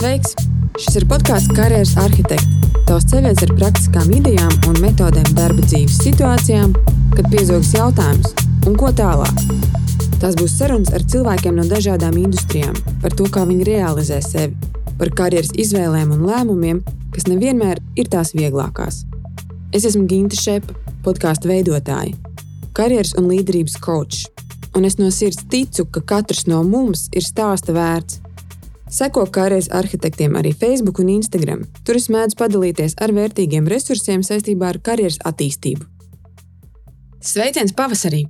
Sveiks! Šis ir podkāsts Karjeras arhitekts. Tavs ceļš ar praktiskām idejām un metodēm darba dzīves situācijām, kad piezogas jautājums, un ko tālāk. Tās būs sarunas ar cilvēkiem no dažādām industrijām, par to, kā viņi realizē sevi, par karjeras izvēlēm un lēmumiem, kas nevienmēr ir tās vieglākās. Es esmu Ginta Šepa, podkāstu veidotāja, karjeras un līderības coach, un es no sirds ticu, ka katrs no mums ir stāsta vērts Seko karjeras arhitektiem arī Facebook un Instagram. Tur es mēdzu padalīties ar vērtīgiem resursiem saistībā ar karjeras attīstību. Sveiciens pavasarī!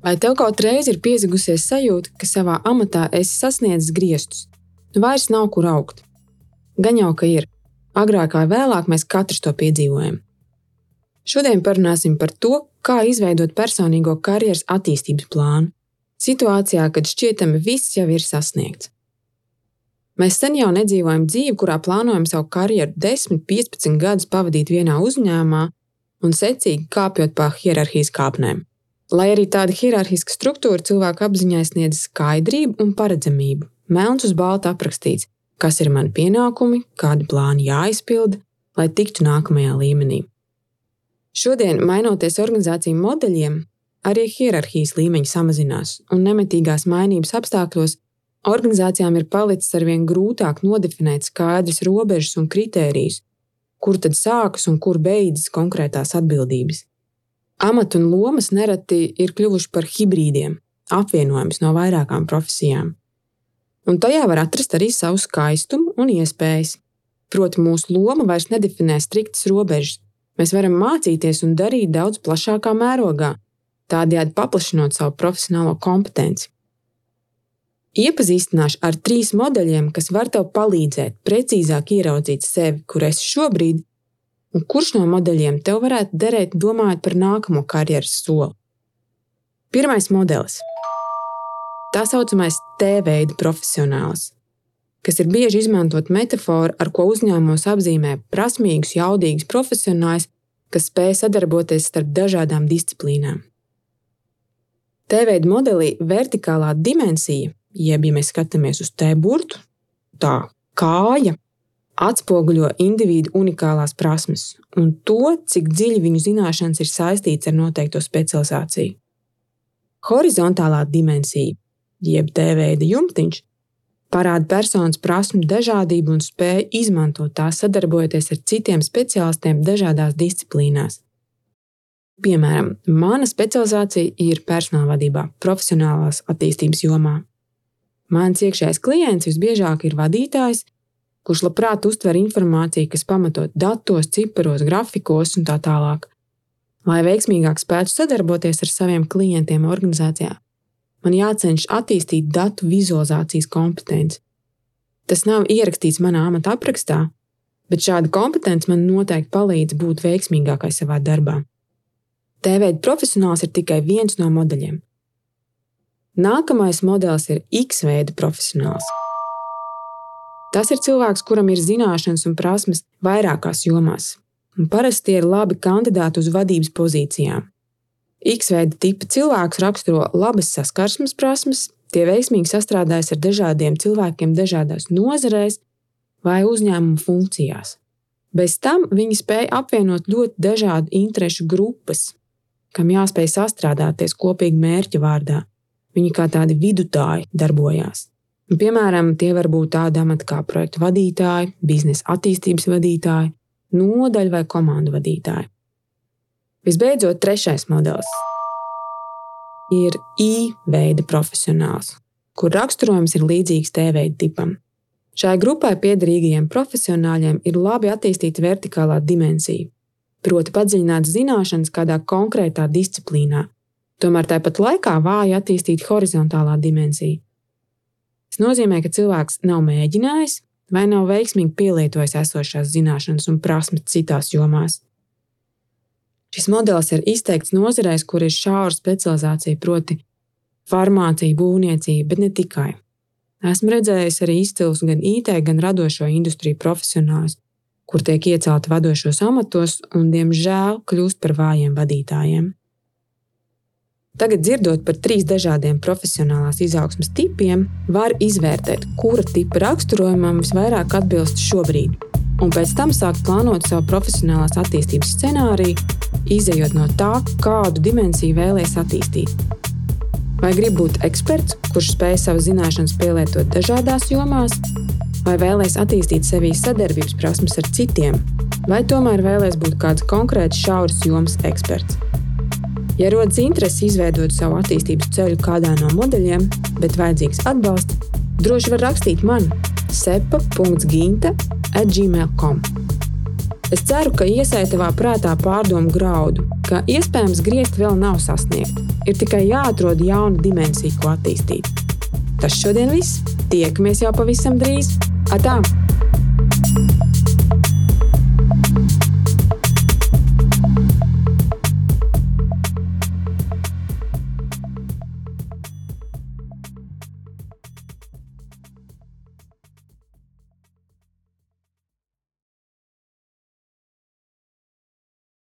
Vai tev kaut reiz ir piezagusies sajūta, ka savā amatā esi sasniedzis griestus? Nu vairs nav kur augt. Gan jau ka ir. Agrāk vai vēlāk mēs katrs to piedzīvojam. Šodien parunāsim par to, kā izveidot personīgo karjeras attīstības plānu. Situācijā, kad šķietami viss jau ir sasniegts. Mēs sen jau nedzīvojam dzīvi, kurā plānojam savu karjeru 10, 15 gadus pavadīt vienā uzņēmumā un secīgi kāpjot pa hierarhijas kāpnēm. Lai arī tāda hierarhiska struktūra cilvēku apziņā sniedz skaidrību un paredzamību, melns uz balta aprakstīts, kas ir mani pienākumi, kādi plāni jāizpilda, lai tiktu nākamajā līmenī. Šodien, mainoties organizāciju modeļiem, arī hierarhijas līmeņi samazinās, un nemitīgās mainības apstākļos Organizācijām ir palicis arvien grūtāk nodefinēt skaidras robežas un kritērijus, kur tad sākas un kur beidzas konkrētās atbildības. Amati un lomas nereti ir kļuvuši par hibrīdiem, apvienojums no vairākām profesijām. Un tajā var atrast arī savu skaistumu un iespējas. Proti, mūsu loma vairs nedefinē striktas robežas. Mēs varam mācīties un darīt daudz plašākā mērogā, tādējādi paplašinot savu profesionālo kompetenci. Iepazīstināšu ar trīs modeļiem, kas var tev palīdzēt precīzāk ieraudzīt sevi, kur esi šobrīd, un kurš no modeļiem tev varētu derēt domājot par nākamo karjeras soli. Pirmais modelis - tā saucamais T-veida profesionāls, kas ir bieži izmantot metaforu, ar ko uzņēmumos apzīmē prasmīgus, jaudīgus profesionāļus, kas spēj sadarboties starp dažādām disciplīnām. T-veida modelī vertikālā dimensija jeb, ja mēs skatāmies uz T burtu, tā kāja atspoguļo individu unikālās prasmes un to, cik dziļi viņu zināšanas ir saistīts ar noteikto specializāciju. Horizontālā dimensija, jeb T veida jumtiņš, parāda personas prasmu dažādību un spēju izmantot tās sadarbojoties ar citiem speciālistiem dažādās disciplīnās. Piemēram, mana specializācija ir personāla vadībā, profesionālās attīstības jomā. Mans iekšējais klients visbiežāk ir vadītājs, kurš labprāt uztver informāciju, kas pamatot datos, ciparos, grafikos un tā tālāk. Lai veiksmīgāk spētu sadarboties ar saviem klientiem organizācijā, man jācenšas attīstīt datu vizualizācijas kompetenci. Tas nav ierakstīts manā amata aprakstā, bet šāda kompetence man noteikti palīdz būt veiksmīgākai savā darbā. TV profesionāls ir tikai viens no modeļiem. Nākamais modelis ir X veida profesionāls. Tas ir cilvēks, kuram ir zināšanas un prasmes vairākās jomās, un parasti ir labi kandidāti uz vadības pozīcijām. X veida tipa cilvēks raksturo labas saskarsmes prasmes, tie veiksmīgi sastrādājas ar dažādiem cilvēkiem dažādās nozarēs vai uzņēmumu funkcijās. Bez tam viņi spēj apvienot ļoti dažādu interešu grupas, kam jāspēj sastrādāties kopīgi mērķa vārdā. Viņi kā tādi vidutāji darbojās. Un, piemēram, tie var būt tādi amati kā projektu vadītāji, biznesa attīstības vadītāji, nodaļu vai komandu vadītāji. Visbeidzot, trešais modelis ir I veida profesionāls, kur raksturojums ir līdzīgs T veida tipam. Šai grupai piederīgajiem profesionāļiem ir labi attīstīta vertikālā dimensija, proti, padziļināts zināšanas kādā konkrētā disciplīnā, Tomēr tāpat laikā vāja attīstīta horizontālā dimensija. Tas nozīmē, ka cilvēks nav mēģinājis vai nav veiksmīgi pielietojis esošās zināšanas un prasmes citās jomās. Šis modelis ir izteikts nozarēs, kur ir šaura specializācija, proti, farmācija, būvniecība, bet ne tikai. Esmu redzējis arī izcilus gan IT, gan radošo industriju profesionāļus, kur tiek iecelti vadošos amatos un, diemžēl, kļūst par vājiem vadītājiem. Tagad, dzirdot par trīs dažādiem profesionālās izaugsmas tipiem, var izvērtēt, kura tipa raksturojumam visvairāk atbilst šobrīd. Un pēc tam sākt plānot savu profesionālās attīstības scenāriju, izējot no tā, kādu dimensiju vēlēs attīstīt. Vai grib būt eksperts, kurš spēj savas zināšanas pielietot dažādās jomās, vai vēlēs attīstīt sevī sadarbības prasmes ar citiem, vai tomēr vēlēs būt kāds konkrēts šauras jomas eksperts. Ja rodas interese izveidot savu attīstības ceļu kādā no modeļiem, bet vajadzīgs atbalsts, droši var rakstīt man sepa.ginta atgmail.com. Es ceru, ka iesēja tavā prātā pārdomu graudu, ka iespējams griezt vēl nav sasniegta. Ir tikai jāatrod jauna dimensija, ko attīstīt. Tas šodien viss. Tiekamies jau pavisam drīz. Atā! thank you